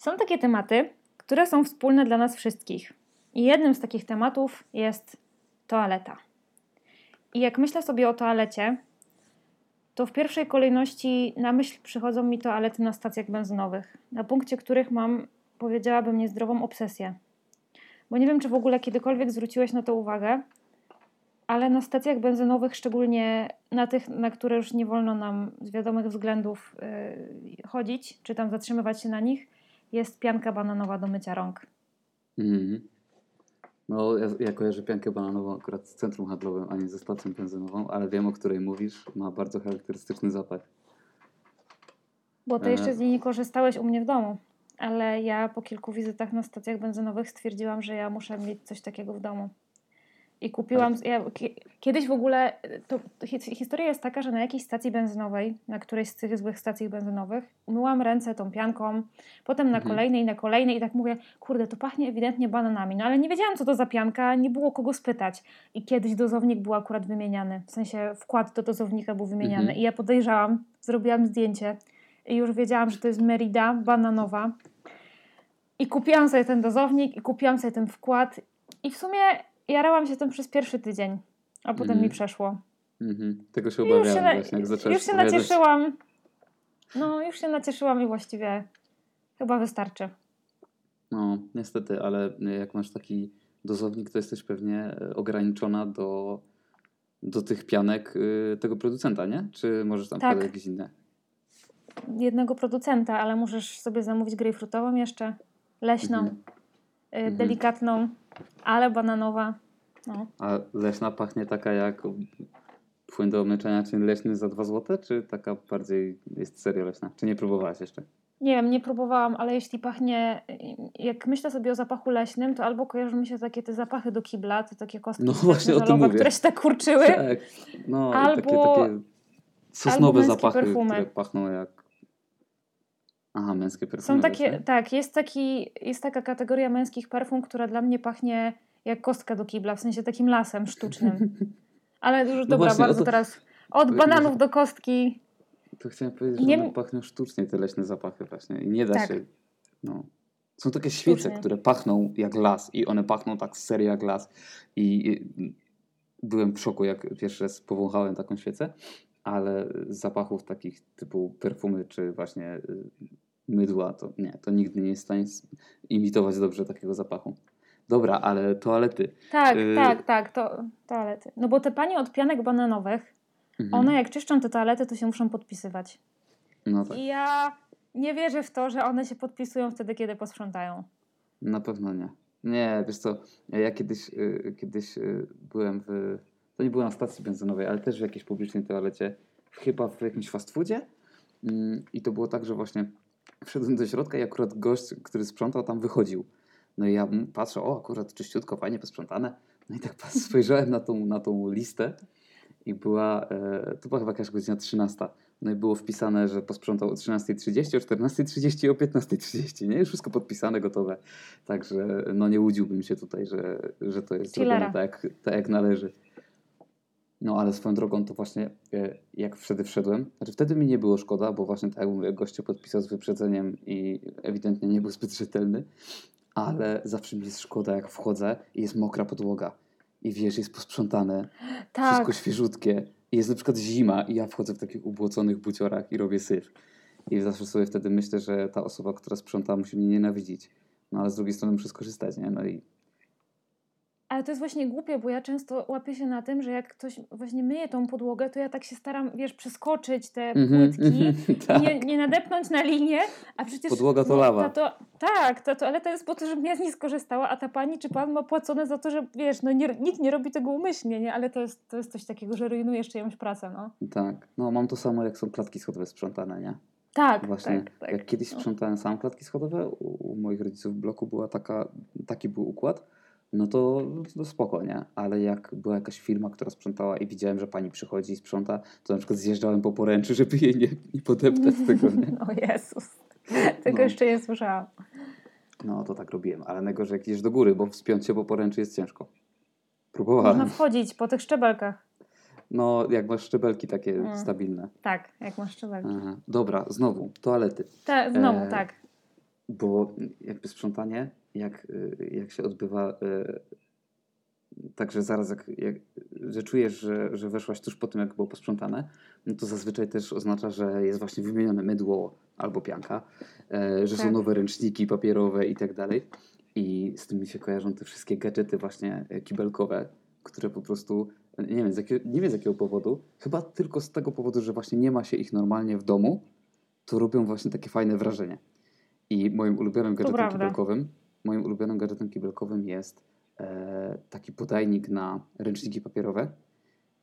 Są takie tematy, które są wspólne dla nas wszystkich. I jednym z takich tematów jest toaleta. I jak myślę sobie o toalecie, to w pierwszej kolejności na myśl przychodzą mi toalety na stacjach benzynowych, na punkcie których mam, powiedziałabym, niezdrową obsesję. Bo nie wiem, czy w ogóle kiedykolwiek zwróciłeś na to uwagę, ale na stacjach benzynowych, szczególnie na tych, na które już nie wolno nam z wiadomych względów yy, chodzić, czy tam zatrzymywać się na nich, jest pianka bananowa do mycia rąk. Mhm. No, ja, ja kojarzę piankę bananową akurat z centrum handlowym, a nie ze stacją benzynową, ale wiem, o której mówisz. Ma bardzo charakterystyczny zapach. Bo ty E. jeszcze z niej nie korzystałeś u mnie w domu. Ale ja po kilku wizytach na stacjach benzynowych stwierdziłam, że ja muszę mieć coś takiego w domu. I kupiłam. Ja, kie- kiedyś w ogóle. To, to hi- historia jest taka, że na jakiejś stacji benzynowej, na którejś z tych złych stacji benzynowych, myłam ręce tą pianką, potem na Mhm. kolejnej, na kolejnej i tak mówię, kurde, to pachnie ewidentnie bananami. No ale nie wiedziałam, co to za pianka, nie było kogo spytać. I kiedyś dozownik był akurat wymieniany. W sensie wkład do dozownika był wymieniany. Mhm. I ja podejrzałam, zrobiłam zdjęcie i już wiedziałam, że to jest Merida bananowa. I kupiłam sobie ten dozownik i kupiłam sobie ten wkład i w sumie jarałam się tym przez pierwszy tydzień, a potem Mhm. mi przeszło. Mhm. Tego się I na, właśnie, jak zacząłeś już się opowiadać. nacieszyłam. No, już się nacieszyłam i właściwie chyba wystarczy. No, niestety, ale jak masz taki dozownik, to jesteś pewnie e, ograniczona do, do tych pianek y, tego producenta, nie? Czy możesz tam Tak. jakieś inne? Jednego producenta, ale możesz sobie zamówić grejpfrutową jeszcze, leśną, Mhm. Y, Mhm. delikatną, ale bananowa. No. A leśna pachnie taka jak płyn do omyczenia, czyli leśny za 2 zł, czy taka bardziej jest serio leśna? Czy nie próbowałaś jeszcze? Nie wiem, nie próbowałam, ale jeśli pachnie, jak myślę sobie o zapachu leśnym, to albo kojarzą mi się takie te zapachy do kibla, te takie kostki No właśnie o tym mówię. które się tak kurczyły. Tak, no i takie, Albo- takie sosnowe męskie zapachy, perfumy. które pachną jak... Aha, męskie perfumy. Są takie, właśnie? tak, jest, taki, jest taka kategoria męskich perfum, która dla mnie pachnie jak kostka do kibla, w sensie takim lasem sztucznym. Ale już dobra, No właśnie, o bardzo to- teraz od bananów do kostki. To chciałem powiedzieć, że Nie- one pachną sztucznie, te leśne zapachy właśnie. I nie da Tak. się... No. Są takie świece, Sztucznie. które pachną jak las i one pachną tak serio jak las. I i byłem w szoku, jak pierwszy raz powąchałem taką świecę, ale z zapachów takich typu perfumy czy właśnie y, mydła, to nie, to nigdy nie jest w stanie imitować dobrze takiego zapachu. Dobra, ale toalety. Tak, Y- tak, tak, to toalety. No bo te panie od pianek bananowych, Mhm. one jak czyszczą te toalety, to się muszą podpisywać. No tak, I ja nie wierzę w to, że one się podpisują wtedy, kiedy posprzątają. na pewno nie. Nie, wiesz co, ja kiedyś, y, kiedyś y, byłem w, to nie było na stacji benzynowej, ale też w jakiejś publicznej toalecie, chyba w jakimś fast foodzie Mm, i to było tak, że właśnie wszedłem do środka i akurat gość, który sprzątał tam wychodził. No i ja patrzę, o akurat czyściutko, fajnie posprzątane. No i tak spojrzałem na tą, na tą listę i była, e, to była chyba jakaś godzina 13. No i było wpisane, że posprzątał o 13.30, o 14.30 i o 15.30, nie? Już wszystko podpisane, gotowe. Także no nie łudziłbym się tutaj, że, że to jest Chillera. zrobione tak, tak jak należy. No ale swoją drogą to właśnie e, jak wtedy wszedłem, znaczy wtedy mi nie było szkoda, bo właśnie tak jak mówię, gościu podpisał z wyprzedzeniem i ewidentnie nie był zbyt rzetelny, ale zawsze mi jest szkoda jak wchodzę i jest mokra podłoga i wiesz, jest posprzątane, Tak, wszystko świeżutkie i jest na przykład zima i ja wchodzę w takich ubłoconych buciorach i robię syf. I zawsze sobie wtedy myślę, że ta osoba, która sprząta musi mnie nienawidzić. No ale z drugiej strony muszę skorzystać, nie? No i ale to jest właśnie głupie, bo ja często łapię się na tym, że jak ktoś właśnie myje tą podłogę, to ja tak się staram, wiesz, przeskoczyć te Mhm, płytki, mhm, tak. nie, nie nadepnąć na linię, a przecież... Podłoga to no, lawa. Ta, to, tak, ta toaleta jest po to, żebym ja z niej skorzystała, a ta pani czy pan ma płacone za to, że wiesz, no nie, nikt nie robi tego umyślnie, nie? Ale to jest, to jest coś takiego, że rujnujesz czyjąś pracę, no. Tak. No mam to samo jak są klatki schodowe sprzątane, nie? Tak, Właśnie. tak, tak. Jak kiedyś No. sprzątałem sam klatki schodowe, u, u moich rodziców w bloku była taka, taki był układ, no to, to spoko, nie? Ale jak była jakaś firma, która sprzątała i widziałem, że pani przychodzi i sprząta, to na przykład zjeżdżałem po poręczy, żeby jej nie, nie podeptać tego, nie? O Jezus, tego No. jeszcze nie słyszałam. No to tak robiłem, ale najgorzej jak idziesz do góry, bo wspiąć się po poręczy jest ciężko. Próbowałem. Można wchodzić po tych szczebelkach. No, jak masz szczebelki takie Mm. stabilne. Tak, jak masz szczebelki. Aha. Dobra, znowu, toalety. Tak, znowu, E, tak. bo jakby sprzątanie, jak, y, jak się odbywa y, Także zaraz, jak, jak, że czujesz, że, że weszłaś tuż po tym, jak było posprzątane, no to zazwyczaj też oznacza, że jest właśnie wymienione mydło albo pianka, e, że tak. są nowe ręczniki papierowe i tak dalej. I z tym mi się kojarzą te wszystkie gadżety właśnie e, kibelkowe, które po prostu, nie wiem, z jakiego, nie wiem z jakiego powodu, chyba tylko z tego powodu, że właśnie nie ma się ich normalnie w domu, to robią właśnie takie fajne wrażenie. I moim ulubionym gadżetem kibelkowym, moim ulubionym gadżetem kibelkowym jest E, taki podajnik na ręczniki papierowe,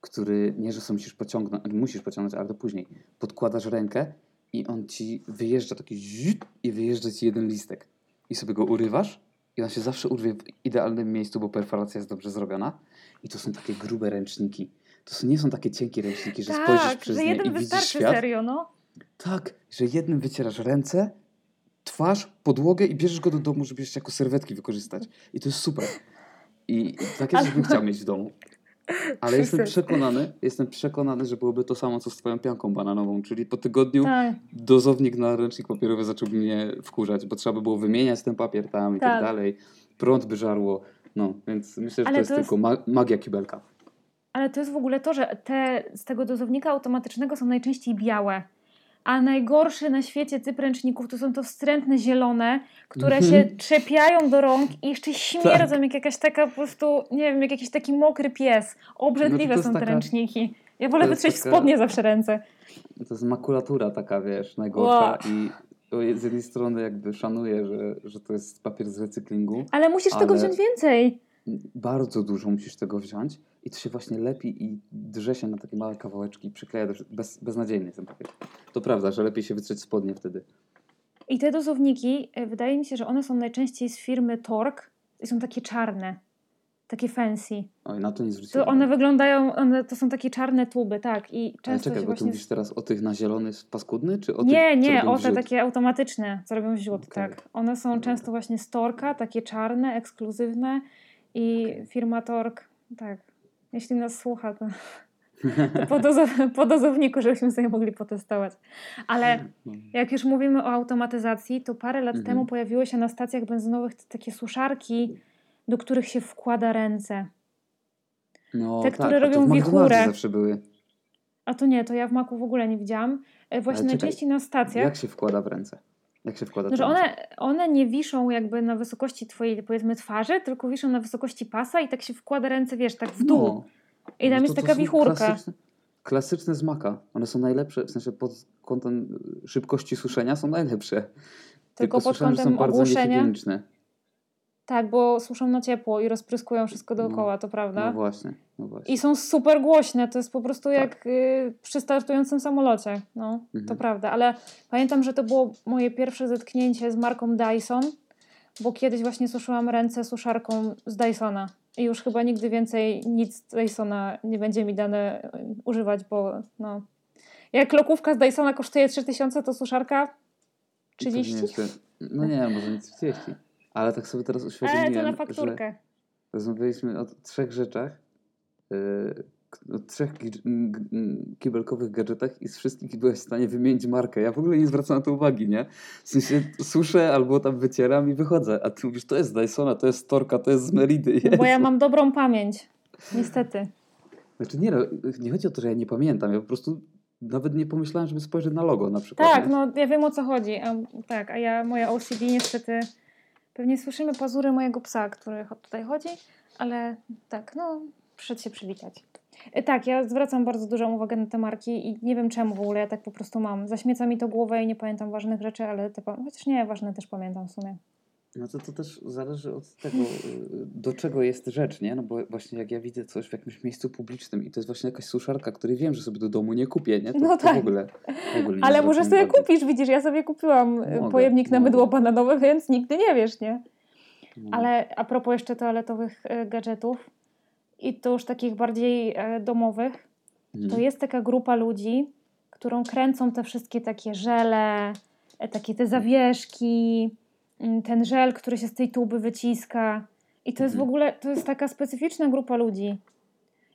który nie, że musisz pociągnąć, musisz pociągnąć, ale to później. Podkładasz rękę i on ci wyjeżdża taki zit i wyjeżdża ci jeden listek. I sobie go urywasz i on się zawsze urwie w idealnym miejscu, bo perforacja jest dobrze zrobiona. I to są takie grube ręczniki. To nie są takie cienkie ręczniki, że tak, spojrzysz przez że nie i widzisz świat. serio, no. Tak, że jednym wycierasz ręce, twarz, podłogę i bierzesz go do domu, żeby jeszcze jako serwetki wykorzystać. I to jest super. I takie coś bym chciał mieć w domu. Ale jestem przekonany, jestem przekonany, że byłoby to samo, co z twoją pianką bananową, czyli po tygodniu tak. dozownik na ręcznik papierowy zacząłby mnie wkurzać, bo trzeba by było wymieniać ten papier tam i tak, tak dalej. Prąd by żarło. No, więc myślę, że Ale to jest, to jest tylko magia kibelka. Ale to jest w ogóle to, że te z tego dozownika automatycznego są najczęściej białe a najgorszy na świecie typ ręczników to są to wstrętne zielone, które się mhm. trzepiają do rąk i jeszcze śmierdzą tak. jak jakaś taka po prostu, nie wiem, jak jakiś taki mokry pies. Obrzydliwe no są te taka, ręczniki. Ja wolę wytrzeć taka, spodnie zawsze ręce. To jest makulatura taka, wiesz, najgorsza wow. i z jednej strony jakby szanuję, że, że to jest papier z recyklingu. Ale musisz ale... tego wziąć więcej bardzo dużo musisz tego wziąć i to się właśnie lepi i drze się na takie małe kawałeczki i przykleja do, bez, beznadziejny ten papier. To prawda, że lepiej się wytrzeć spodnie wtedy. I te dozowniki, e, wydaje mi się, że one są najczęściej z firmy Tork i są takie czarne. Takie fancy. Oj, na to nie zwróciłem. To one wyglądają, one, to są takie czarne tuby, tak. I często Ale czekaj, bo właśnie... ty mówisz teraz o tych na zielony paskudny, czy o nie, tych, Nie, o te takie automatyczne, co robią wziód, okay. tak. One są często właśnie z Torka, takie czarne, ekskluzywne i okay. firma Tork, tak, jeśli nas słucha, to, to po, dozow, po dozowniku, żebyśmy sobie mogli potestować. Ale no. jak już mówimy o automatyzacji, to parę lat mhm. temu pojawiły się na stacjach benzynowych takie suszarki, do których się wkłada ręce. No, te, tak, które robią wichurę. zawsze były. A to nie, to ja w Maku w ogóle nie widziałam. E, właśnie najczęściej na stacjach. Jak się wkłada w ręce? Jak się wkłada no, że one, one nie wiszą jakby na wysokości twojej, powiedzmy, twarzy, tylko wiszą na wysokości pasa i tak się wkłada ręce, wiesz, tak w dół. No. I tam no jest taka wichurka. Klasyczne, klasyczne z maka. One są najlepsze, w sensie pod kątem szybkości suszenia są najlepsze. Tylko, tylko pod kątem są bardzo niehigieniczne. Tak, bo suszą na ciepło i rozpryskują wszystko no. dookoła, no, to prawda? No właśnie, no właśnie. I są super głośne, to jest po prostu jak tak. y, przy startującym samolocie. No, mhm. to prawda. Ale pamiętam, że to było moje pierwsze zetknięcie z marką Dyson, bo kiedyś właśnie suszyłam ręce suszarką z Dysona. I już chyba nigdy więcej nic z Dysona nie będzie mi dane y, używać, bo no. Jak lokówka z Dysona kosztuje 3000, to suszarka 30? No nie, może nie 30. Ale tak sobie teraz uświadomiłem, Ale to na fakturkę. rozmawialiśmy o trzech rzeczach, yy, o trzech kibelkowych gadżetach i z wszystkich byłeś w stanie wymienić markę. Ja w ogóle nie zwracam na to uwagi, nie? W sensie suszę albo tam wycieram i wychodzę, a ty mówisz, to jest Dysona, to jest Torka, to jest z Meridy. No bo ja mam dobrą pamięć, niestety. Znaczy nie, no, nie chodzi o to, że ja nie pamiętam, ja po prostu nawet nie pomyślałem, żeby spojrzeć na logo na przykład. Tak, no ja wiem o co chodzi. A, tak, a ja, moja OCD niestety Pewnie słyszymy pazury mojego psa, który tutaj chodzi, ale tak, no, przyszedł się przywitać. E, tak, ja zwracam bardzo dużą uwagę na te marki i nie wiem czemu w ogóle ja tak po prostu mam. Zaśmieca mi to głowę i nie pamiętam ważnych rzeczy, ale te, chociaż nie, ważne też pamiętam w sumie. No to, to też zależy od tego, y, do czego jest rzecz, nie? No bo właśnie jak ja widzę coś w jakimś miejscu publicznym i to jest właśnie jakaś suszarka, której wiem, że sobie do domu nie kupię, nie? To, no tak. w ogóle, w ogóle Ale może sobie bardziej. kupisz, widzisz, ja sobie kupiłam y, mogę, pojemnik na mogę. mydło bananowe, więc nigdy nie wiesz, nie? No. Ale a propos jeszcze toaletowych y, gadżetów i to już takich bardziej e, domowych, hmm. to jest taka grupa ludzi, którą kręcą te wszystkie takie żele, e, takie te zawieszki, Mm, ten żel, który się z tej tuby wyciska. I to jest w mhm. ogóle, to jest taka specyficzna grupa ludzi.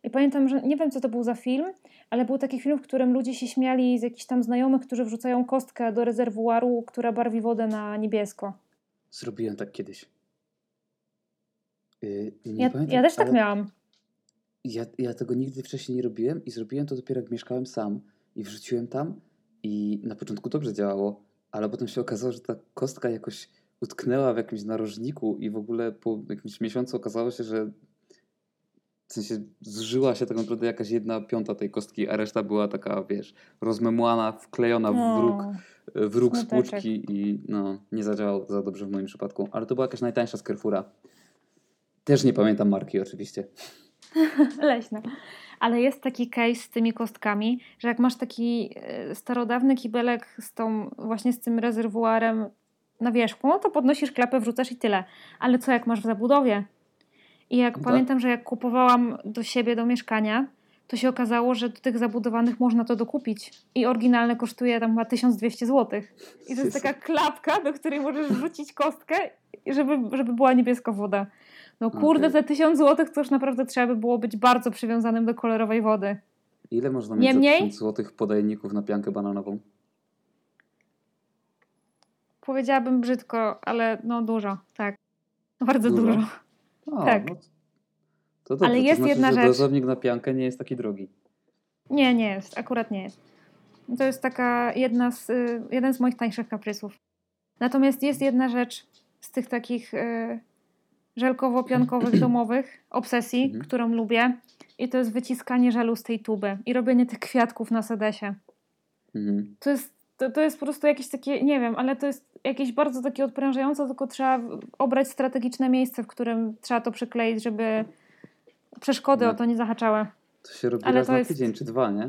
I pamiętam, że nie wiem, co to był za film, ale był taki film, w którym ludzie się śmiali z jakichś tam znajomych, którzy wrzucają kostkę do rezerwuaru, która barwi wodę na niebiesko. Zrobiłem tak kiedyś. Yy, nie Ja, pamiętam, ja też tak miałam. Ja, ja tego nigdy wcześniej nie robiłem i zrobiłem to dopiero jak mieszkałem sam i wrzuciłem tam i na początku dobrze działało, ale potem się okazało, że ta kostka jakoś utknęła w jakimś narożniku i w ogóle po jakimś miesiącu okazało się, że w sensie zużyła się tak naprawdę jakaś jedna piąta tej kostki, a reszta była taka, wiesz, rozmemłana, wklejona w róg, O, w róg spłuczki i no, nie zadziałało za dobrze w moim przypadku, ale to była jakaś najtańsza z Carrefoura. Też nie pamiętam marki oczywiście. leśne. Ale jest taki case z tymi kostkami, że jak masz taki e, starodawny kibelek z tą, właśnie z tym rezerwuarem na wierzchu, no to podnosisz klapę, wrzucasz i tyle. Ale co jak masz w zabudowie? I jak No tak. pamiętam, że jak kupowałam do siebie, do mieszkania, to się okazało, że do tych zabudowanych można to dokupić. I oryginalne kosztuje tam chyba 1200 zł. I to jest taka klapka, do której możesz wrzucić kostkę, żeby, żeby była niebieska woda. No kurde, Okej. za 1000 zł to już naprawdę trzeba by było być bardzo przywiązanym do kolorowej wody. Ile można mieć Niemniej- za 1000 złotych podajników na piankę bananową? Powiedziałabym brzydko, ale no dużo, tak. Bardzo Dużo? dużo. A, Tak. No, to dobrze, Ale to jest znaczy, jedna że rzecz. dozownik na piankę nie jest taki drogi. Nie, nie jest, akurat nie jest. To jest taka jedna z, y, jeden z moich tańszych kaprysów. Natomiast jest jedna rzecz z tych takich y, żelkowo-piankowych domowych obsesji, Mhm. którą lubię i to jest wyciskanie żelu z tej tuby i robienie tych kwiatków na sedesie. Mhm. To jest, to, to jest po prostu jakieś takie, nie wiem, ale to jest jakieś bardzo takie odprężające, tylko trzeba obrać strategiczne miejsce, w którym trzeba to przykleić, żeby przeszkody No. o to nie zahaczały. To się robi Ale raz to na jest- tydzień czy dwa, nie?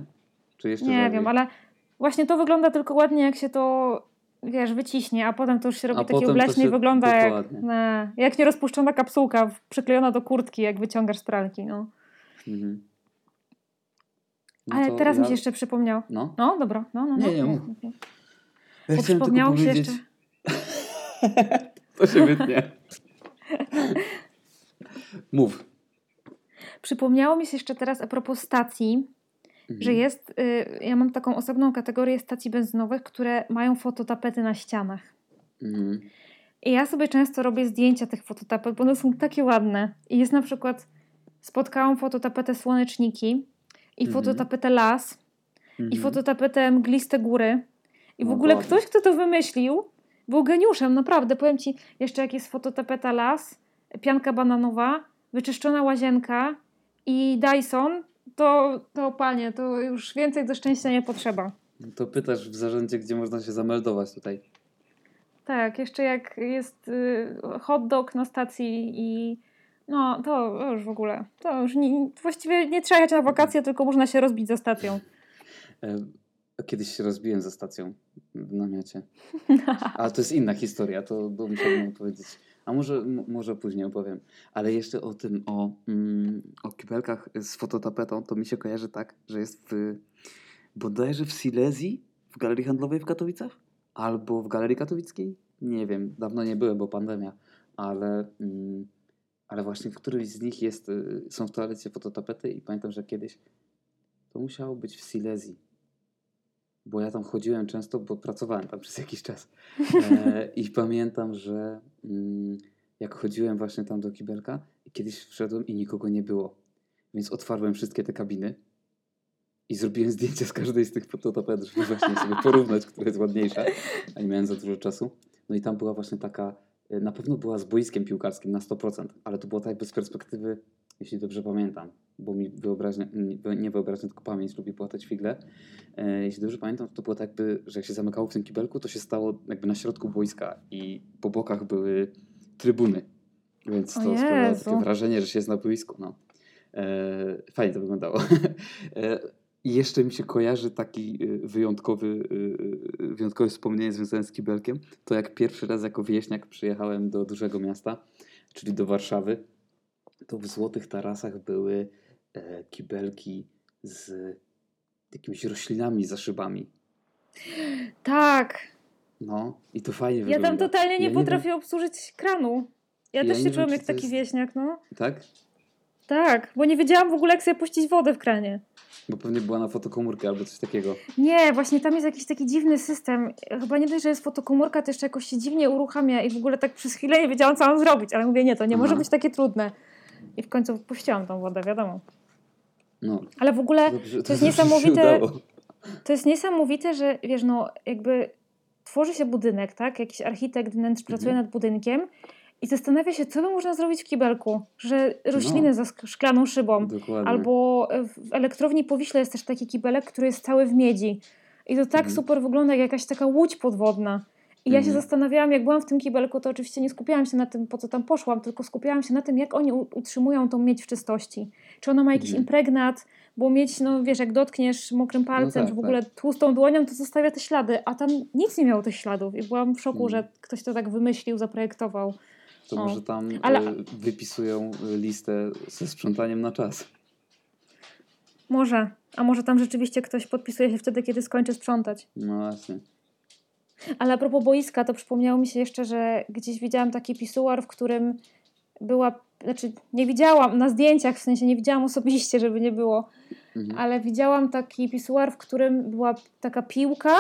Czy jeszcze Nie wiem, ale właśnie to wygląda tylko ładnie, jak się to, wiesz, wyciśnie, a potem to już się robi A takie obleśne i wygląda jak, ne, jak nierozpuszczona kapsułka przyklejona do kurtki, jak wyciągasz z pralki. No. Mhm. No ale teraz mi ja- się jeszcze przypomniał. No. No, dobra. No, no, no. Nie, nie, mów. Ja przypomniało mi się jeszcze... to się wytnie. Mów. Przypomniało mi się jeszcze teraz a propos stacji, Mhm. że jest, y, ja mam taką osobną kategorię stacji benzynowych, które mają fototapety na ścianach. Mhm. I ja sobie często robię zdjęcia tych fototapet, bo one są takie ładne. I jest na przykład, spotkałam fototapetę słoneczniki i Mhm. fototapetę las i Mhm. fototapetę mgliste góry. I w No ogóle ładnie. ktoś, kto to wymyślił, był geniuszem, naprawdę. Powiem Ci, jeszcze jak jest fototapeta las, pianka bananowa, wyczyszczona łazienka i Dyson, to, to panie, to już więcej do szczęścia nie potrzeba. No To pytasz w zarządzie, gdzie można się zameldować tutaj. Tak, jeszcze jak jest y, hot dog na stacji i no to już w ogóle, to już nie, właściwie nie trzeba jechać na wakacje, tylko można się rozbić za stacją. E, Kiedyś się rozbiłem za stacją w namiocie. Ale to jest inna historia, to, to musiałbym powiedzieć. A może, może później opowiem. Ale jeszcze o tym, o, mm, o kibelkach z fototapetą, to mi się kojarzy tak, że jest w, bodajże w Silesii, w galerii handlowej w Katowicach? Albo w galerii katowickiej? Nie wiem, dawno nie byłem, bo pandemia. Ale, mm, ale właśnie w którymś z nich jest, y, są w toalecie fototapety i pamiętam, że kiedyś to musiało być w Silesii bo ja tam chodziłem często, bo pracowałem tam przez jakiś czas. E, I pamiętam, że mm, jak chodziłem właśnie tam do kibelka, i kiedyś wszedłem i nikogo nie było. Więc otwarłem wszystkie te kabiny i zrobiłem zdjęcia z każdej z tych fototapet, żeby właśnie sobie porównać, która jest ładniejsza, a nie miałem za dużo czasu. No i tam była właśnie taka, na pewno była z boiskiem piłkarskim na 100%, ale to było tak bez perspektywy, jeśli dobrze pamiętam, bo mi wyobraźnia, nie- wyobraźnia, tylko pamięć lubi płatać figle. E, jeśli dobrze pamiętam, to było tak jakby, że jak się zamykało w tym kibelku, to się stało jakby na środku boiska i po bokach były trybuny. Więc to sprawiało takie wrażenie, że się jest na boisku. No. E, fajnie to wyglądało. I jeszcze mi się kojarzy taki y, wyjątkowy, y, y, wyjątkowe wspomnienie związane z kibelkiem. To jak pierwszy raz jako wieśniak przyjechałem do dużego miasta, czyli do Warszawy, to w Złotych Tarasach były e, kibelki z jakimiś roślinami za szybami. Tak, No i to fajnie ja wygląda. tam totalnie nie Ja potrafię obsłużyć kranu. Ja, Ja też nie się czułem jak taki wieśniak, no. Tak? Tak, bo nie wiedziałam w ogóle, jak sobie puścić wodę w kranie. Bo pewnie była na fotokomórkę albo coś takiego. Nie, właśnie tam jest jakiś taki dziwny system. Chyba nie dość, że jest fotokomórka, to jeszcze jakoś się dziwnie uruchamia i w ogóle tak przez chwilę nie wiedziałam, co mam zrobić. Ale mówię, nie, to nie Aha. może być takie trudne. I w końcu puściłam tą wodę, wiadomo. No, Ale w ogóle dobrze, to jest niesamowite, to jest niesamowite, że wiesz, no jakby tworzy się budynek, tak? Jakiś architekt wnętrz pracuje Mhm. nad budynkiem i zastanawia się, co by można zrobić w kibelku. Że rośliny za sk- szklaną szybą. Dokładnie. Albo w elektrowni po Wiśle jest też taki kibelek, który jest cały w miedzi. I to tak Mhm. super wygląda, jak jakaś taka łódź podwodna. I ja się Mhm. zastanawiałam, jak byłam w tym kibelku, to oczywiście nie skupiałam się na tym, po co tam poszłam, tylko skupiałam się na tym, jak oni utrzymują tą miedź w czystości. Czy ona ma jakiś Mhm. impregnat, bo miedź, no wiesz, jak dotkniesz mokrym palcem, tak, czy w ogóle tłustą dłonią, to zostawia te ślady, a tam nic nie miało tych śladów. I byłam w szoku, Mhm. że ktoś to tak wymyślił, zaprojektował. To o. może tam Ale- e, wypisują e, listę ze sprzątaniem na czas. Może, a może tam rzeczywiście ktoś podpisuje się wtedy, kiedy skończy sprzątać. No właśnie. Ale a propos boiska, to przypomniało mi się jeszcze, że gdzieś widziałam taki pisuar, w którym była, znaczy nie widziałam na zdjęciach, w sensie nie widziałam osobiście, żeby nie było, Mhm. ale widziałam taki pisuar, w którym była taka piłka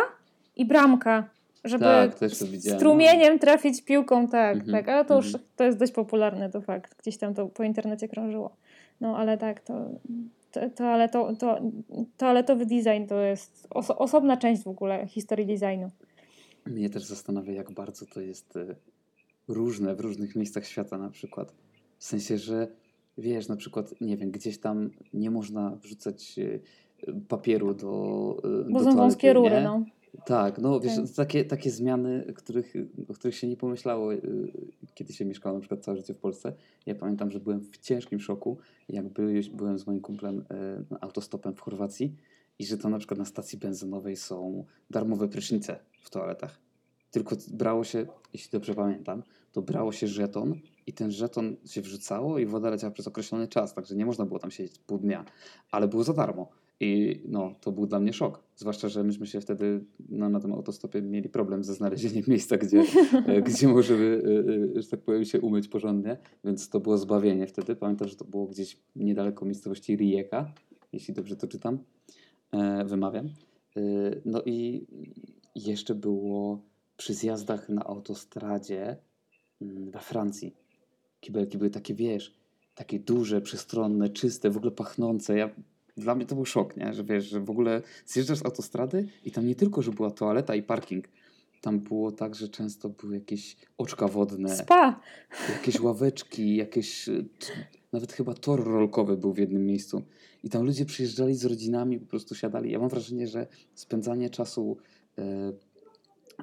i bramka, żeby Tak, strumieniem trafić piłką, tak, Mhm, tak, ale to już mhm. to jest dość popularne, to fakt, gdzieś tam to po internecie krążyło. No ale tak, to, to, to, ale to, to toaletowy design to jest oso, osobna część w ogóle historii designu. Mnie też zastanawia, jak bardzo to jest e, różne w różnych miejscach świata na przykład. W sensie, że wiesz, na przykład, nie wiem, gdzieś tam nie można wrzucać e, papieru do e, Bo do są wąskie toalety, rury, nie? no. Tak, no wiesz, Tak. takie, takie zmiany, których, o których się nie pomyślało, y, kiedy się mieszkało na przykład całe życie w Polsce. Ja pamiętam, że byłem w ciężkim szoku, jak by, byłem z moim kumplem y, autostopem w Chorwacji i że tam na przykład na stacji benzynowej są darmowe prysznice w toaletach. Tylko brało się, jeśli dobrze pamiętam, to brało się żeton i ten żeton się wrzucało i woda leciała przez określony czas, także nie można było tam siedzieć pół dnia, ale było za darmo. I no, to był dla mnie szok. Zwłaszcza, że myśmy się wtedy no, na tym autostopie mieli problem ze znalezieniem miejsca, gdzie, e, gdzie możemy, e, e, że tak powiem, się umyć porządnie, więc to było zbawienie wtedy. Pamiętam, że to było gdzieś niedaleko miejscowości Rijeka, jeśli dobrze to czytam, wymawiam. No i jeszcze było przy zjazdach na autostradzie mm, we Francji. Kibelki były takie, wiesz, takie duże, przestronne, czyste, w ogóle pachnące. Ja, dla mnie to był szok, nie? że wiesz, że w ogóle zjeżdżasz z autostrady i tam nie tylko, że była toaleta i parking, tam było tak, że często były jakieś oczka wodne, Spa! jakieś ławeczki, jakieś. Nawet chyba tor rolkowy był w jednym miejscu. I tam ludzie przyjeżdżali z rodzinami, po prostu siadali. Ja mam wrażenie, że spędzanie czasu. E,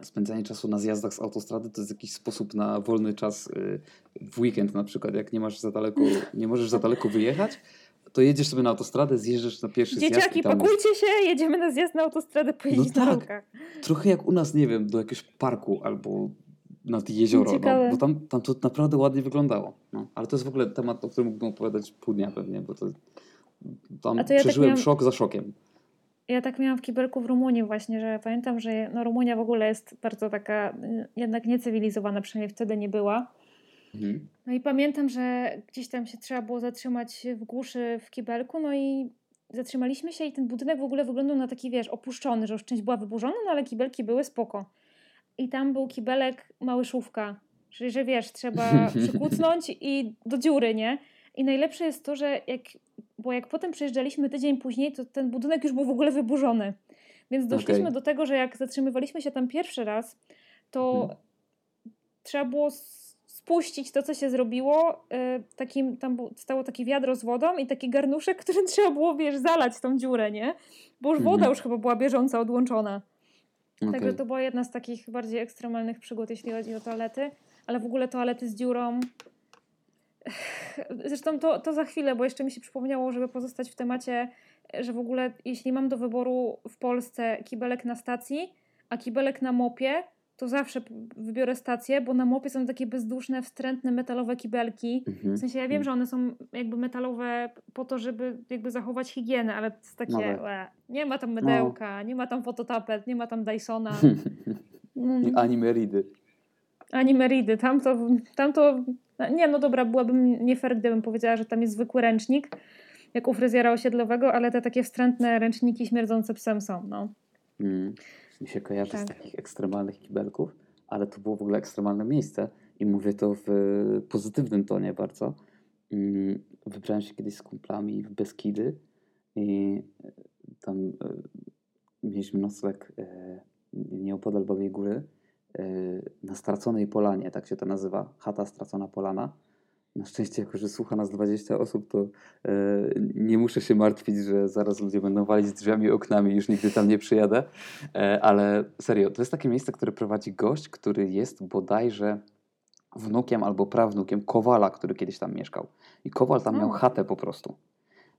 Spędzanie czasu na zjazdach z autostrady to jest jakiś sposób na wolny czas e, w weekend na przykład, jak nie masz za daleko, nie możesz za daleko wyjechać, to jedziesz sobie na autostradę, zjeżdżasz na pierwszy zjazd Dzieciaki, i tam pakujcie się, jedziemy na zjazd na autostradę pojeździć No na tak. trochę jak u nas, nie wiem, do jakiegoś parku albo nad jezioro, no, bo tam, tam to naprawdę ładnie wyglądało. No. Ale to jest w ogóle temat, o którym mógłbym opowiadać pół dnia pewnie, bo to tam to ja tak przeżyłem miałam- szok za szokiem. Ja tak miałam w kibelku w Rumunii właśnie, że pamiętam, że no Rumunia w ogóle jest bardzo taka y, jednak niecywilizowana, przynajmniej wtedy nie była. Mhm. No i pamiętam, że gdzieś tam się trzeba było zatrzymać w głuszy w kibelku, no i zatrzymaliśmy się i ten budynek w ogóle wyglądał na taki, wiesz, opuszczony, że już część była wyburzona, no ale kibelki były spoko. I tam był kibelek małyszówka, czyli że wiesz, trzeba przykucnąć i do dziury, nie? I najlepsze jest to, że jak, bo jak potem przejeżdżaliśmy tydzień później, to ten budynek już był w ogóle wyburzony. Więc doszliśmy Okej. do tego, że jak zatrzymywaliśmy się tam pierwszy raz, to Mhm. trzeba było spuścić to, co się zrobiło. y, Takim, tam stało takie wiadro z wodą i taki garnuszek, którym trzeba było, wiesz, zalać tą dziurę, nie? Bo już woda Mhm. już chyba była bieżąca, odłączona. Także Okej. to była jedna z takich bardziej ekstremalnych przygód, jeśli chodzi o toalety. Ale w ogóle toalety z dziurą. Zresztą to, to za chwilę, bo jeszcze mi się przypomniało, żeby pozostać w temacie, że w ogóle jeśli mam do wyboru w Polsce kibelek na stacji, a kibelek na mopie, to zawsze wybiorę stację, bo na mopie są takie bezduszne, wstrętne metalowe kibelki. Mhm. W sensie ja wiem, że one są jakby metalowe po to, żeby jakby zachować higienę, ale to jest takie, No tak. nie ma tam mydełka, nie ma tam fototapet, nie ma tam Dysona. Mm. Ani Meridy. Ani Meridy. Tam to, tam to No, nie, no dobra, byłabym nie fair, gdybym powiedziała, że tam jest zwykły ręcznik, jak u fryzjera osiedlowego, ale te takie wstrętne ręczniki śmierdzące psem są, no. Mm. Mi się kojarzy z Tak. takich ekstremalnych kibelków, ale to było w ogóle ekstremalne miejsce i mówię to w pozytywnym tonie bardzo. Mm, Wybrałem się kiedyś z kumplami w Beskidy i e, tam e, mieliśmy nocleg e, nieopodal Babiej Góry na Straconej Polanie, tak się to nazywa, chata Stracona Polana. Na szczęście, jako że słucha nas 20 osób, to e, nie muszę się martwić, że zaraz ludzie będą walić drzwiami i oknami, już nigdy tam nie przyjadę. E, ale serio, to jest takie miejsce, które prowadzi gość, który jest bodajże wnukiem albo prawnukiem Kowala, który kiedyś tam mieszkał. I Kowal tam miał chatę po prostu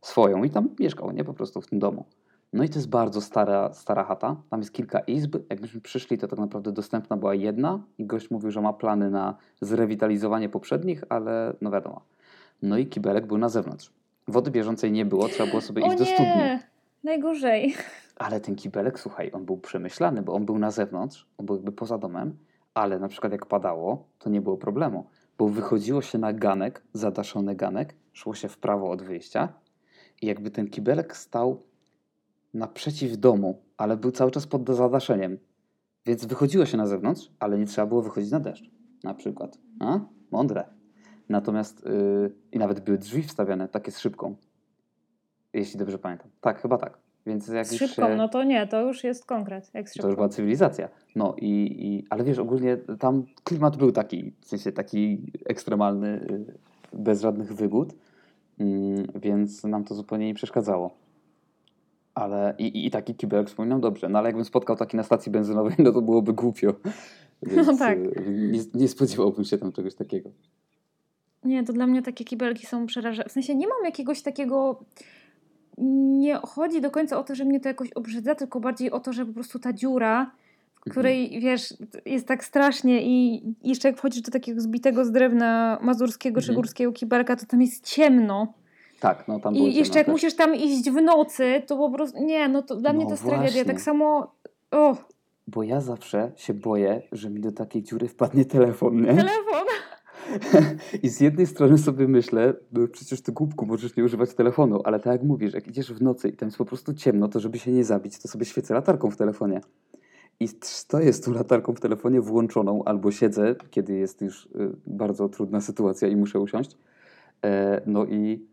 swoją i tam mieszkał, nie po prostu w tym domu. No i to jest bardzo stara, stara chata. Tam jest kilka izb. Jakbyśmy przyszli, to tak naprawdę dostępna była jedna i gość mówił, że ma plany na zrewitalizowanie poprzednich, ale no wiadomo. No i kibelek był na zewnątrz. Wody bieżącej nie było, trzeba było sobie O iść do studni. nie, najgorzej. Ale ten kibelek, słuchaj, on był przemyślany, bo on był na zewnątrz, on był jakby poza domem, ale na przykład jak padało, to nie było problemu, bo wychodziło się na ganek, zadaszony ganek, szło się w prawo od wyjścia i jakby ten kibelek stał naprzeciw domu, ale był cały czas pod zadaszeniem. Więc wychodziło się na zewnątrz, ale nie trzeba było wychodzić na deszcz, na przykład. A? Mądre. Natomiast yy, i nawet były drzwi wstawiane, takie z szybką. Jeśli dobrze pamiętam. Tak, chyba tak. Więc jak Z szybką, się... no to nie, to już jest konkret, jak To już była cywilizacja. No i, i, ale wiesz, ogólnie tam klimat był taki, w sensie taki ekstremalny, y, bez żadnych wygód, mm, więc nam to zupełnie nie przeszkadzało. Ale i, i- taki kibelek wspominam dobrze, no ale jakbym spotkał taki na stacji benzynowej, no to byłoby głupio. Więc tak. y, nie, nie spodziewałbym się tam czegoś takiego. Nie, to dla mnie takie kibelki są przerażające. W sensie nie mam jakiegoś takiego. Nie chodzi do końca o to, że mnie to jakoś obrzydza, tylko bardziej o to, że po prostu ta dziura, w której wiesz, jest tak strasznie i jeszcze jak wchodzisz do takiego zbitego z drewna mazurskiego czy Mhm. górskiego kibelka, to tam jest ciemno. Tak, no tam I jeszcze jak też. musisz tam iść w nocy, to po prostu. Nie, no to dla mnie No to jest tragedia. właśnie. Tak samo. O, Bo ja zawsze się boję, że mi do takiej dziury wpadnie telefon, nie? telefon! I z jednej strony sobie myślę, no przecież ty głupku możesz nie używać telefonu, ale tak jak mówisz, jak idziesz w nocy i tam jest po prostu ciemno, to żeby się nie zabić, to sobie świecę latarką w telefonie. I stoję z tą latarką w telefonie włączoną, albo siedzę, kiedy jest już y, bardzo trudna sytuacja i muszę usiąść. E, no i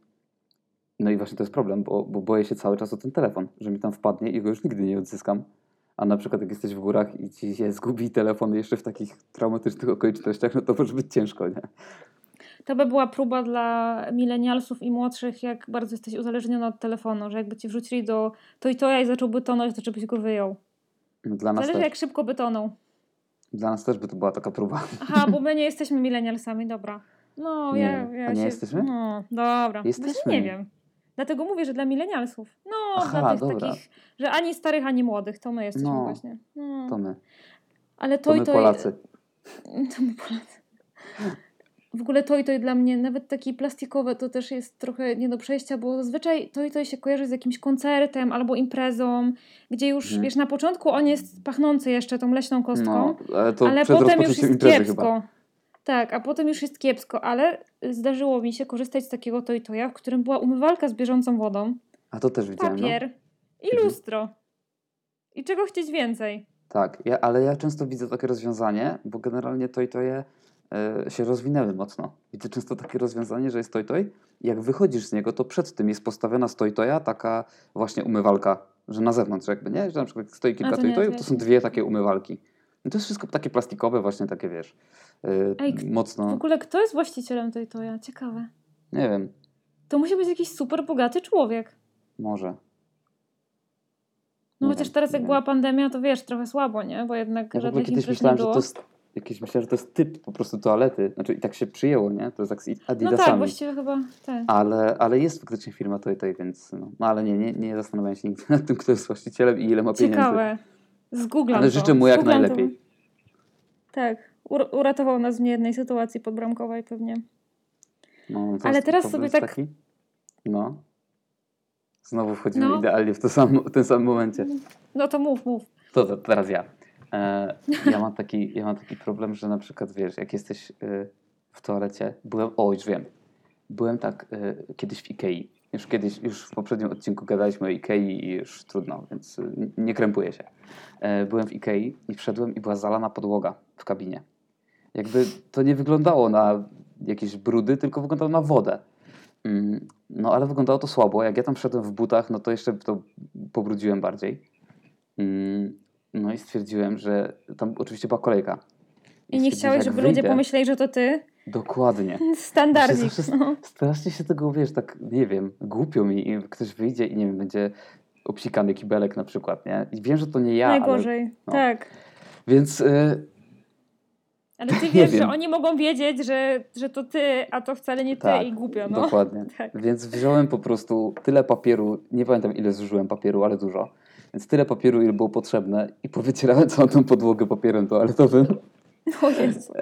no i właśnie to jest problem, bo, bo boję się cały czas o ten telefon, że mi tam wpadnie i go już nigdy nie odzyskam. A na przykład jak jesteś w górach i ci się zgubi telefon jeszcze w takich traumatycznych okolicznościach, no to może być ciężko, nie? To by była próba dla milenialsów i młodszych, jak bardzo jesteś uzależniony od telefonu, że jakby ci wrzucili do to i to ja i zacząłby tonąć, to żebyś go wyjął. No Dla nas, Zależy też, jak szybko by tonął. dla nas też by to była taka próba. Aha, bo my nie jesteśmy milenialsami, dobra. No, Nie. ja, ja A nie się... jesteśmy? No, dobra. Jesteśmy. Właśnie nie wiem. Dlatego mówię, że dla milenialsów. No, Aha, dla tych dobra. takich, że ani starych, ani młodych, to my jesteśmy No. właśnie. No. To my. Ale To to i to Polacy. To my Polacy. W ogóle to i to dla mnie, nawet taki plastikowe, to też jest trochę nie do przejścia, bo zazwyczaj to i to się kojarzy z jakimś koncertem albo imprezą, gdzie już, Mhm. wiesz, na początku on jest pachnący jeszcze tą leśną kostką, No, ale to ale potem już jest kiepsko. chyba. Tak, a potem już jest kiepsko, ale zdarzyło mi się korzystać z takiego to i toja, w którym była umywalka z bieżącą wodą, A to też widziałem. No. papier i Mhm. lustro. I czego chcieć więcej? Tak, ja, ale ja często widzę takie rozwiązanie, bo generalnie to i to je e, się rozwinęły mocno. Widzę często takie rozwiązanie, że jest toj toj. Jak wychodzisz z niego, to przed tym jest postawiona z toj toja taka właśnie umywalka, że na zewnątrz jakby, nie? Że na przykład stoi kilka to tojów, to to są dwie takie umywalki. I to jest wszystko takie plastikowe, właśnie takie, wiesz, Ej, k- W mocno, ogóle kto jest właścicielem tej toja? Ciekawe. nie wiem, To musi być jakiś super bogaty człowiek. może. No Nie chociaż wiem, teraz jak wiem. była pandemia, to wiesz, trochę słabo, nie? Bo jednak Ja żadnych kiedyś myślałem, że to jest, jakieś myślałem, że to jest typ po prostu toalety. Znaczy i tak się przyjęło, nie? To jest tak z No Adidasami. tak, właściwie chyba tak. Ale, ale jest faktycznie firma Toy Toy, więc no, no ale nie, nie, nie zastanawiam się nigdy nad tym, kto jest właścicielem i ile ma pieniędzy. Ciekawe. Zgooglam Ale to. życzę mu jak to. najlepiej. Tak. Ur- uratował nas w niejednej sytuacji podbramkowej pewnie. No, Ale jest- teraz sobie tak- Taki? No. Znowu wchodzimy No. idealnie w, to sam, w tym samym momencie. No to mów, mów. To, to teraz ja. E, ja, mam taki, ja mam taki problem, że na przykład wiesz, jak jesteś e, w toalecie. Byłem, o już wiem, byłem tak e, kiedyś w Ikei. Już kiedyś, już w poprzednim odcinku gadaliśmy o Ikei i już trudno, więc e, nie krępuję się. Byłem w Ikei i wszedłem i była zalana podłoga w kabinie. Jakby to nie wyglądało na jakieś brudy, tylko wyglądało na wodę. Mm, no ale wyglądało to słabo. Jak ja tam wszedłem w butach, no to jeszcze to pobrudziłem bardziej. Mm, no i stwierdziłem, że tam oczywiście była kolejka. I nie chciałeś, żeby wyjdę, ludzie pomyśleli, że to ty? Dokładnie. Standardzik. No. Strasznie się tego, wiesz, tak, nie wiem, głupio mi i ktoś wyjdzie i nie wiem, będzie obsikany kibelek na przykład, nie? I wiem, że to nie ja, Najgorzej, ale, no. tak. Więc... Y ale ty wiesz, że oni mogą wiedzieć, że, że to ty, a to wcale nie ty tak, i głupio, no. Dokładnie. Tak. Więc wziąłem po prostu tyle papieru, nie pamiętam ile zużyłem papieru, ale dużo. Więc tyle papieru, ile było potrzebne i powycierałem całą tą podłogę papierem toaletowym. O Jezu.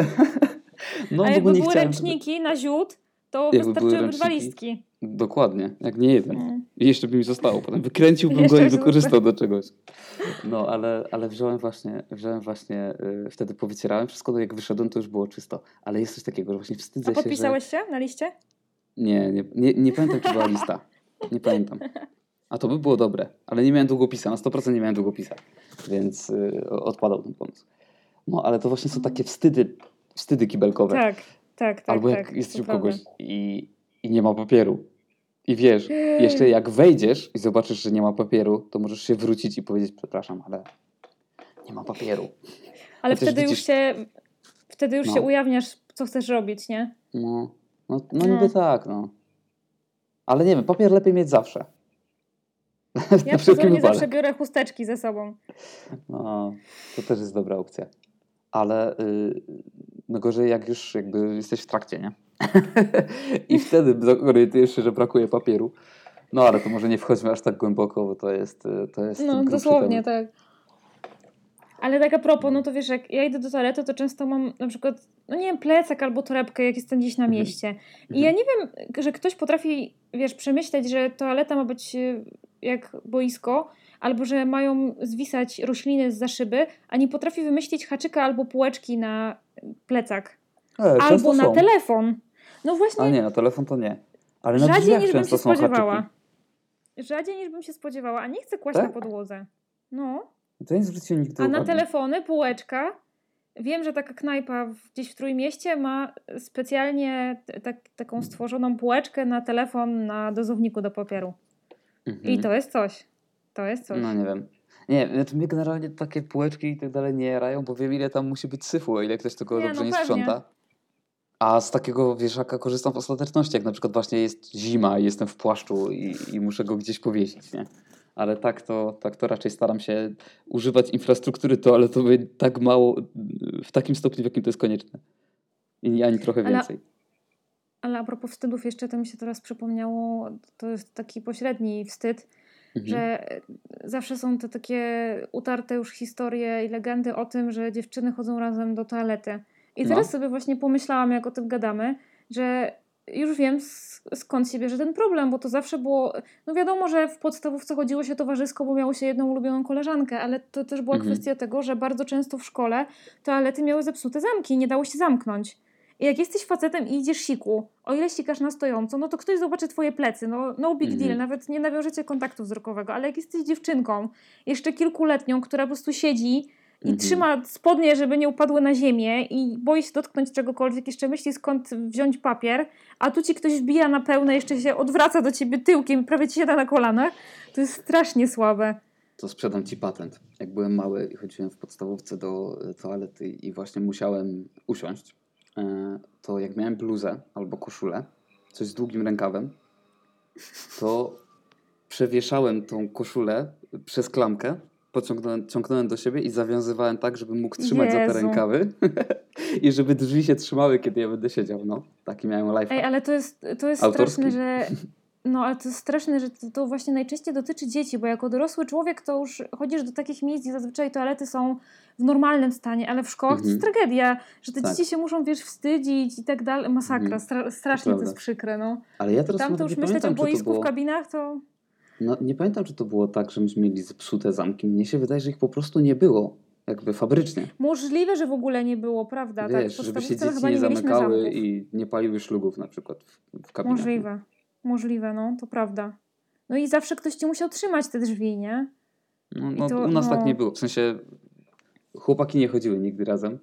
No, a jakby były ręczniki na ziód, to wystarczyłyby dwa listki. Dokładnie, jak nie jeden. Mm. I jeszcze by mi zostało. Potem wykręciłbym go i wykorzystał do czegoś. No, ale, ale wziąłem właśnie, wziąłem właśnie yy, wtedy powycierałem wszystko, to jak wyszedłem, to już było czysto. Ale jest coś takiego, że właśnie wstydzę się, A podpisałeś się, się na liście? Nie, nie, nie, nie pamiętam, czy była lista. Nie pamiętam. A to by było dobre, ale nie miałem długopisa, na 100% nie miałem długopisa, więc yy, odpadał ten pomysł. No, ale to właśnie są takie wstydy, wstydy kibelkowe. Tak, tak, tak. Albo jak tak, jesteś u kogoś i, i nie ma papieru. I wiesz, jeszcze jak wejdziesz i zobaczysz, że nie ma papieru, to możesz się wrócić i powiedzieć, przepraszam, ale nie ma papieru. Ale Chociaż wtedy widzisz... już się wtedy już no. się ujawniasz, co chcesz robić, nie? No, no, no, no. niby tak, no. Ale nie wiem, papier lepiej mieć zawsze. Ja przynajmniej zawsze biorę chusteczki ze sobą. No, to też jest dobra opcja. Ale yy, no gorzej jak już jakby jesteś w trakcie, nie? I wtedy orientujesz się, że brakuje papieru. No ale to może nie wchodźmy aż tak głęboko, bo to jest y, to jest No dosłownie, temat. tak. Ale tak a propos, no to wiesz, jak ja idę do toalety, to często mam na przykład, no nie wiem, plecak albo torebkę, jak jestem gdzieś na mhm. mieście. I ja nie wiem, że ktoś potrafi, wiesz, przemyśleć, że toaleta ma być y, jak boisko, albo że mają zwisać rośliny z za szyby, a nie potrafi wymyślić haczyka albo półeczki na plecak. E, albo na są. telefon. No właśnie. A nie, na telefon to nie. Ale na Rzadziej niż bym się spodziewała. Haczyki. Rzadziej niż bym się spodziewała, a nie chcę kłaść tak? na podłodze. No. To nie zwróciłem nigdy A na telefony półeczka. Wiem, że taka knajpa gdzieś w Trójmieście ma specjalnie tak, taką stworzoną półeczkę na telefon na dozowniku do papieru. Mhm. I to jest coś. To jest coś. No nie wiem. Nie, znaczy mnie generalnie takie półeczki i tak dalej nie jarają, bo wiem ile tam musi być syfu, ile ktoś tego nie, dobrze no nie sprząta. A z takiego wieszaka korzystam w ostateczności, jak na przykład właśnie jest zima i jestem w płaszczu i, i muszę go gdzieś powiesić, nie? Ale tak to, tak to raczej staram się używać infrastruktury toaletowej tak mało, w takim stopniu, w jakim to jest konieczne. I ani trochę więcej. Ale, ale a propos wstydów jeszcze, to mi się teraz przypomniało, to jest taki pośredni wstyd, mhm. że zawsze są te takie utarte już historie i legendy o tym, że dziewczyny chodzą razem do toalety. I no. teraz sobie właśnie pomyślałam, jak o tym gadamy, że już wiem skąd się bierze ten problem, bo to zawsze było, no wiadomo, że w podstawówce chodziło się towarzysko, bo miało się jedną ulubioną koleżankę, ale to też była mhm. kwestia tego, że bardzo często w szkole toalety miały zepsute zamki i nie dało się zamknąć. I jak jesteś facetem i idziesz siku, o ile sikasz na stojąco, no to ktoś zobaczy twoje plecy, no no big deal, mhm. nawet nie nawiążecie kontaktu wzrokowego, ale jak jesteś dziewczynką, jeszcze kilkuletnią, która po prostu siedzi i mhm. trzyma spodnie, żeby nie upadły na ziemię i boi się dotknąć czegokolwiek, jeszcze myśli skąd wziąć papier, a tu ci ktoś wbija na pełne, jeszcze się odwraca do ciebie tyłkiem i prawie ci siada na kolanach, to jest strasznie słabe. To sprzedam ci patent. Jak byłem mały i chodziłem w podstawówce do toalety i właśnie musiałem usiąść, E, to jak miałem bluzę albo koszulę, coś z długim rękawem, to przewieszałem tą koszulę przez klamkę, pociągnąłem ciągnąłem do siebie i zawiązywałem tak, żeby mógł trzymać Jezu. za te rękawy i żeby drzwi się trzymały, kiedy ja będę siedział. No, taki miałem life. Ej, ale to jest, to jest straszne, że no, ale to jest straszne, że to, to, właśnie najczęściej dotyczy dzieci, bo jako dorosły człowiek to już chodzisz do takich miejsc, gdzie zazwyczaj toalety są w normalnym stanie, ale w szkołach mhm. to jest mhm. tragedia, że te tak. dzieci się muszą, wiesz, wstydzić i tak dalej. Masakra, mhm. Stra strasznie to, to, jest przykre, no. Ale ja teraz Tam to już myśleć o boisku było... w kabinach, to... No, nie pamiętam, czy to było tak, że myśmy mieli zepsute zamki. Mnie się wydaje, że ich po prostu nie było. jakby fabrycznie. Możliwe, że w ogóle nie było, prawda? Wiesz, tak, żeby się dzieci chyba nie mieliśmy zamykały zamków. i nie paliły szlugów na przykład w, w kabinach. Możliwe. Możliwe, no, to prawda. No i zawsze ktoś ci musiał trzymać te drzwi, nie? No, no, to, u nas tak no. nie było. W sensie chłopaki nie chodziły nigdy razem,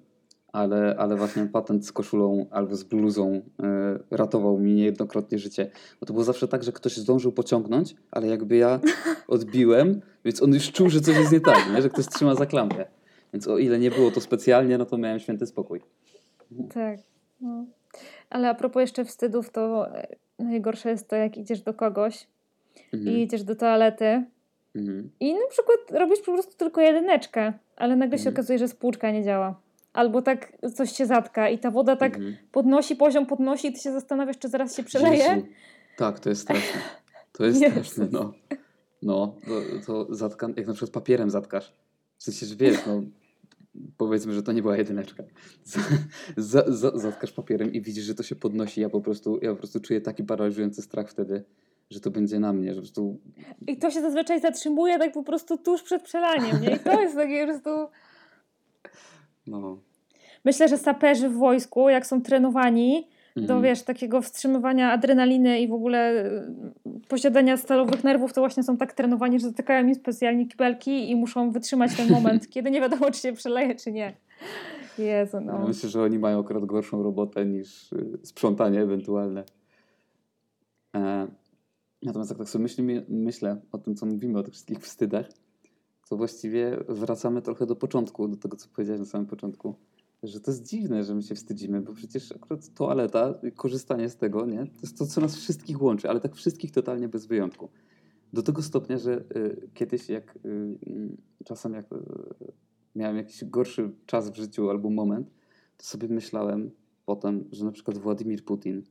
ale, ale właśnie patent z koszulą albo z bluzą e, ratował mi niejednokrotnie życie. Bo to było zawsze tak, że ktoś zdążył pociągnąć, ale jakby ja odbiłem, więc on już czuł, że coś jest nie tak, nie? że ktoś trzyma za klamkę. Więc o ile nie było to specjalnie, no to miałem święty spokój. Tak. No. Ale a propos jeszcze wstydów, to e, najgorsze jest to, jak idziesz do kogoś Mhm. i idziesz do toalety Mhm. i na przykład robisz po prostu tylko jedyneczkę, ale nagle się Mhm. okazuje, że spłuczka nie działa. Albo tak coś się zatka i ta woda tak Mhm. podnosi, poziom podnosi i ty się zastanawiasz, czy zaraz się przeleje. Jezu. Tak, to jest straszne. To jest Jezus. straszne, no. No, to, to zatka, jak na przykład papierem zatkasz. W sensie, że wiesz, no, powiedzmy, że to nie była jedyneczka. Za, za, zatkasz papierem i widzisz, że to się podnosi. Ja po prostu, ja po prostu czuję taki paraliżujący strach wtedy, że to będzie na mnie, że po prostu I to się zazwyczaj zatrzymuje tak po prostu tuż przed przelaniem, nie? I to jest takie po prostu... no. Myślę, że saperzy w wojsku, jak są trenowani do, Mhm. wiesz, takiego wstrzymywania adrenaliny i w ogóle y, posiadania stalowych nerwów, to właśnie są tak trenowani, że zatykają im specjalnie kibelki i muszą wytrzymać ten moment, kiedy nie wiadomo, czy się przeleje, czy nie. Jezu, Ja no. Myślę, że oni mają akurat gorszą robotę niż y, sprzątanie ewentualne. E, natomiast jak tak sobie myślimy, myślę o tym, co mówimy, o tych wszystkich wstydach, to właściwie wracamy trochę do początku, do tego, co powiedziałeś na samym początku, że to jest dziwne, że my się wstydzimy, bo przecież akurat toaleta, korzystanie z tego, nie, to jest to, co nas wszystkich łączy, ale tak wszystkich totalnie bez wyjątku. Do tego stopnia, że y, kiedyś jak y, y, czasem jak y, miałem jakiś gorszy czas w życiu albo moment, to sobie myślałem potem, że na przykład Władimir Putin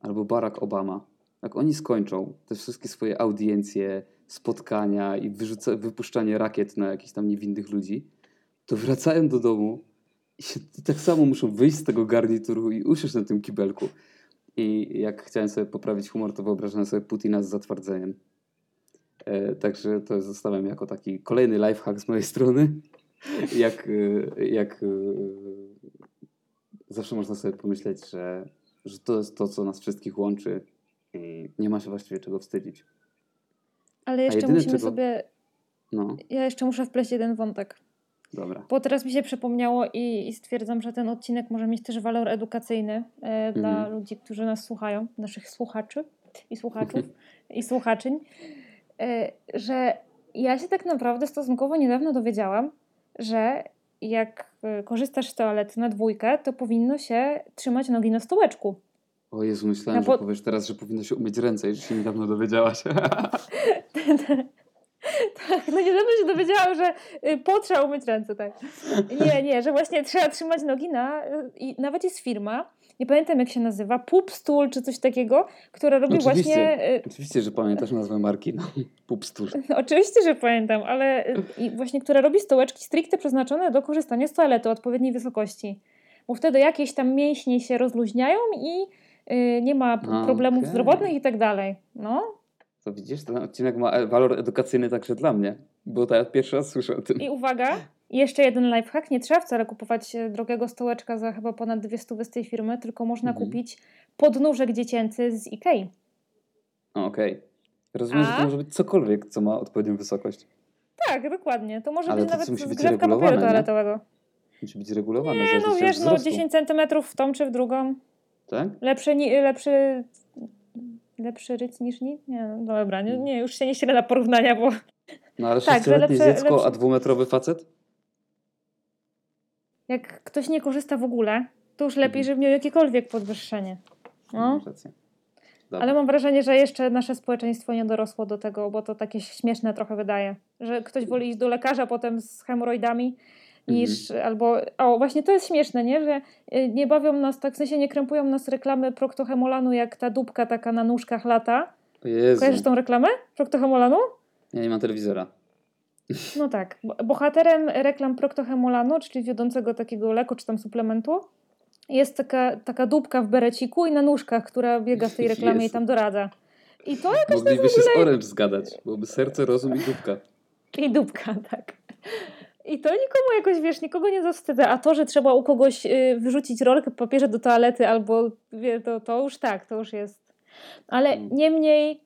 albo Barack Obama, jak oni skończą te wszystkie swoje audiencje, spotkania i wyrzuca, wypuszczanie rakiet na jakichś tam niewinnych ludzi, to wracają do domu i, się, tak samo muszą wyjść z tego garnituru i usiąść na tym kibelku. I jak chciałem sobie poprawić humor, to wyobrażałem sobie Putina z zatwardzeniem. E, także to zostawiam jako taki kolejny lifehack z mojej strony. Jak, e, jak e, zawsze można sobie pomyśleć, że, że to jest to, co nas wszystkich łączy i nie ma się właściwie czego wstydzić. Ale jeszcze jedyne, musimy czego- sobie... No, Ja jeszcze muszę wpleść jeden wątek. dobra. Bo teraz mi się przypomniało i, i stwierdzam, że ten odcinek może mieć też walor edukacyjny e, dla Mhm. ludzi, którzy nas słuchają, naszych słuchaczy i słuchaczów i słuchaczyń, e, że ja się tak naprawdę stosunkowo niedawno dowiedziałam, że jak e, korzystasz z toalety na dwójkę, to powinno się trzymać nogi na stołeczku. O Jezu, myślałem, No bo- że powiesz teraz, że powinno się umyć ręce i że się niedawno dowiedziałaś. tak, no niedawno się dowiedziałam, że y, potrzeba umyć ręce, tak. Nie, nie, że właśnie trzeba trzymać nogi na... y, I nawet jest firma, nie pamiętam jak się nazywa, Pup Stool czy coś takiego, która robi Oczywiście. właśnie... y, Oczywiście, że pamiętasz nazwę marki. No, Pupstur. No, oczywiście, że pamiętam, ale i właśnie, która robi stołeczki stricte przeznaczone do korzystania z toalety o odpowiedniej wysokości. Bo wtedy jakieś tam mięśnie się rozluźniają i nie ma problemów okej. zdrowotnych i tak dalej. No To widzisz, ten odcinek ma e, walor edukacyjny także dla mnie, bo to ja pierwszy raz słyszę o tym. i uwaga, jeszcze jeden lifehack. Nie trzeba wcale kupować e, drogiego stołeczka za chyba ponad dwie stówy z tej firmy, tylko można Mhm. kupić podnóżek dziecięcy z Ikei. Okej. Rozumiem, że A? to może być cokolwiek, co ma odpowiednią wysokość. Tak, dokładnie. To może Ale być to nawet musi być zgrzewka papieru regulowane, nie? toaletowego. Musi być regulowane. Nie, no wiesz, no wzrostu. 10 centymetrów w tą czy w drugą. Tak? Lepszy, lepszy, lepszy ryc niż nic? Nie, no dobra, nie, nie, już się nie ścielę na porównania, bo No ale Tak, sześcioletnie lepsze- dziecko, lepsze- a dwumetrowy facet? jak ktoś nie korzysta w ogóle, to już lepiej, Mhm. żeby miał jakiekolwiek podwyższenie. No. Dobra. Ale mam wrażenie, że jeszcze nasze społeczeństwo nie dorosło do tego, bo to takie śmieszne trochę wydaje, że ktoś woli iść do lekarza potem z hemoroidami niż albo, o właśnie to jest śmieszne, nie, że y, nie bawią nas, tak w sensie nie krępują nas reklamy Proctohemolanu jak ta dupka taka na nóżkach lata. Jezu. Kojarzysz tą reklamę Proctohemolanu? Ja nie mam telewizora. No tak. Bo- Bohaterem reklam Proctohemolanu, czyli wiodącego takiego leku czy tam suplementu, jest taka, taka dupka w bereciku i na nóżkach, która biega w tej reklamie i Jezu. tam doradza. I to jakoś Mogliby się z Orange zgadać. Byłoby serce, rozum i dupka. I dupka, tak. I to nikomu jakoś, wiesz, nikogo nie zawstydza. A to, że trzeba u kogoś y, wyrzucić rolkę papieża do toalety albo, wie, to, to już tak, to już jest. Ale Mm. niemniej,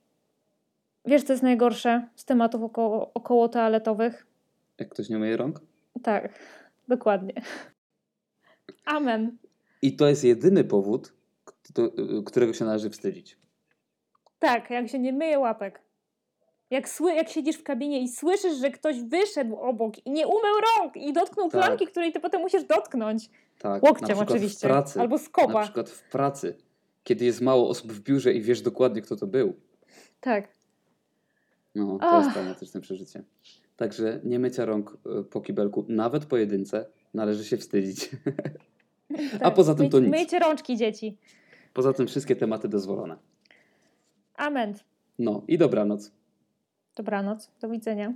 wiesz, co jest najgorsze z tematów około, około toaletowych? Jak ktoś nie myje rąk? Tak, dokładnie. Amen. I to jest jedyny powód, kto- którego się należy wstydzić. Tak, jak się nie myje łapek. Jak, sły, jak siedzisz w kabinie i słyszysz, że ktoś wyszedł obok i nie umył rąk i dotknął Tak. flanki, której ty potem musisz dotknąć. Tak, na Łokciem oczywiście. pracy. Albo Na skopa. przykład w pracy, kiedy jest mało osób w biurze i wiesz dokładnie, kto to był. Tak. No, to Ach. jest traumatyczne przeżycie. Także nie mycia rąk y, po kibelku, nawet pojedynce, należy się wstydzić. A poza tym to nic. Myjcie rączki, dzieci. Poza tym wszystkie tematy dozwolone. Amen. No i dobranoc. Dobranoc. Do widzenia.